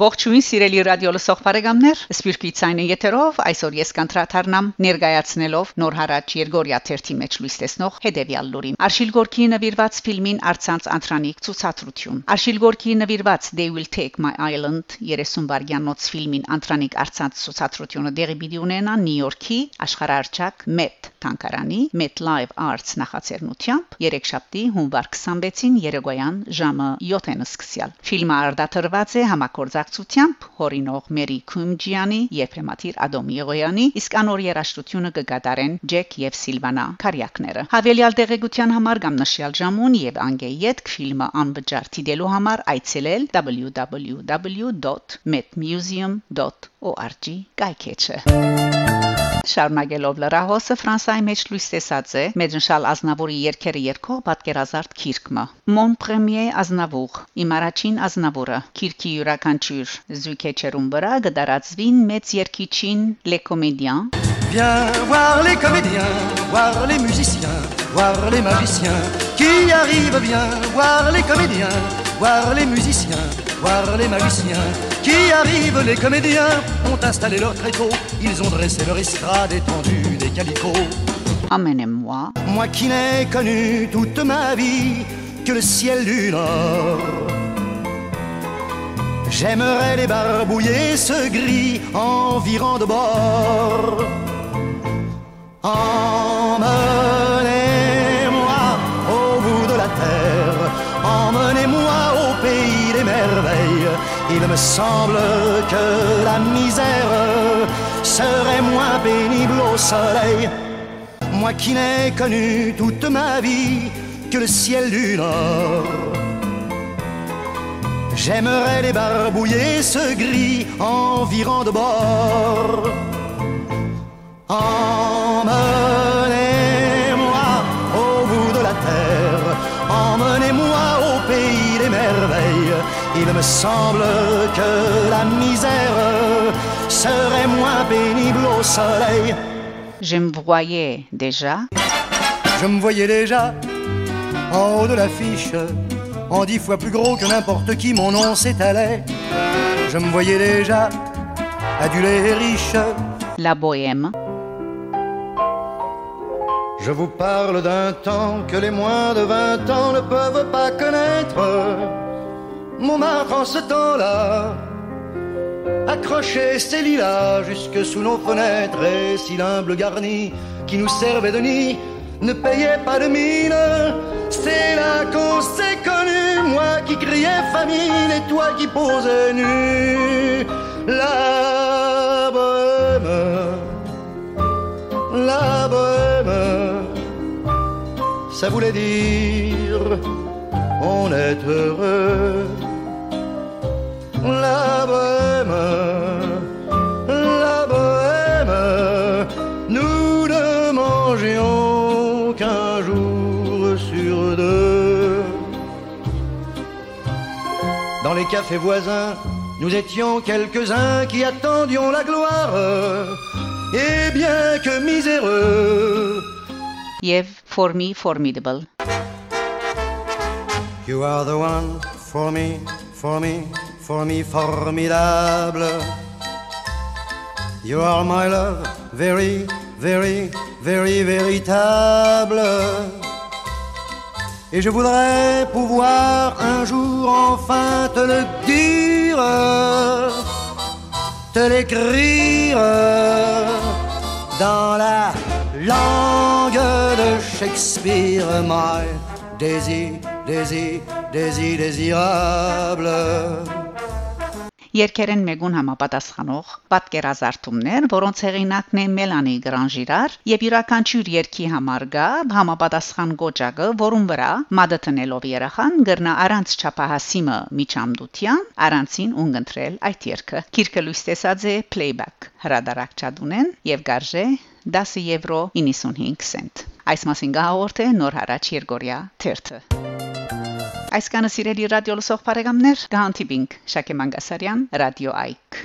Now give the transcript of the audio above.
Ողջույն սիրելի ռադիո լսող բարեկամներ, Սպիրկի ցայնը եթերով այսօր ես կանտրատարնամ ներկայացնելով նոր հարաճ Երգորիա 1-ի մեջ լույս տեսնող հետևյալ լուրին։ Արշիլ Գորկի նվիրված ֆիլմին արցանց անտրանիկ ցուցադրություն։ Արշիլ Գորկի նվիրված They Will Take My Island 30 վարգյանոց ֆիլմին անտրանիկ արցանց ցուցադրությունը դեղի պիտի ունենա Նյու-Յորքի աշխարհարչակ Met Թանկարանի Met Live Arts նախաձեռնությամբ երեքշաբթի հունվար 26-ին Երեգոյան ժամը 7-ին սկսյալ։ Ֆիլմը արդատրված է համակորձակցությամբ հորինող Մերի Քումջյանի եւ Հեմաթիր Ադոմի Եղոյանի, իսկ անոր երաժշտությունը կգադարեն Ջեք եւ Սիլվանա Կարյակները։ Հավելյալ տեղեկության համար կամ նշյալ ժամուն եւ անգեյետ ֆիլմը անվճար դիտելու համար այցելել www.metmuseum.org կայքեչը Շարունակելով լրահոսը Ֆրանսայի մեջ լույս տեսած է Մեջնշալ Ազնավուրի երկերը երկող պատկերազարդ քիրկը Մոն Պրեմիե Ազնավուր իմ առաջին Ազնավուրը քիրքի յուրաքանչյուր զույգեչերուն վրա գդարածվին մեծ երկիչին Les Comédiens Viens voir les comédiens, voir les musiciens, voir les magiciens qui arrivent. Viens voir les comédiens, voir les musiciens, voir les magiciens qui arrivent. Les comédiens ont installé leur tréteau, ils ont dressé leur estrade étendue des calicots. Amenez-moi Moi qui n'ai connu toute ma vie que le ciel du nord. J'aimerais débarbouiller ce gris environ de bord. Emmenez-moi Il me semble que la misère serait moins pénible au soleil. Moi qui n'ai connu toute ma vie que le ciel du nord. J'aimerais débarbouiller ce gris environ de bord. Il me semble que la misère serait moins pénible au soleil. Je me voyais déjà Je me voyais déjà en haut de l'affiche, en dix fois plus gros que n'importe qui, mon nom s'étalait. Je me voyais déjà adulé et riche. La Bohème Je vous parle d'un temps que les moins de vingt ans ne peuvent pas connaître. Montmartre en ce temps-là accrochait ses lilas jusque sous nos fenêtres et si l'humble garni qui nous servait de nid ne payait pas de mine. C'est là qu'on s'est connus, moi qui criais famine et toi qui posais nu. La bohème, la bohème, ça voulait dire on est heureux. La bohème, la bohème, nous ne mangions qu'un jour sur deux. Dans les cafés voisins, nous étions quelques-uns qui attendions la gloire. Et bien que miséreux, եւ For Me Formidable You are the one for me, for me, for me formidable. You are my love, very, very, very véritable. Et je voudrais pouvoir un jour enfin te le dire, te l'écrire dans la langue de Shakespeare, my Daisy, Daisy, Daisy désirable. Երկերեն մեգուն համապատասխանող պատկերազարդումներ, որոնց հեղինակն է Մելանի Գրանժիրար, եւ յուրաքանչյուր երկի համար գա համապատասխան գոճակը, որուն վրա մադատնելով երախան գրնա առանց չափահասիմը միջամդության առանցին ունգընտրել այդ երկը։ Քիրքը լույս տեսած է playback հրադարակչադունեն եւ գարժե 10 եվրո 95 սենտ։ Այս մասին գահորտ է նոր հարաճ Երգորիա 30 Այսքանը սիրելի ռադիո լսող բարեկամներ, գանտիբինգ Շակե Մանգասարյան, Ռադիո Այք։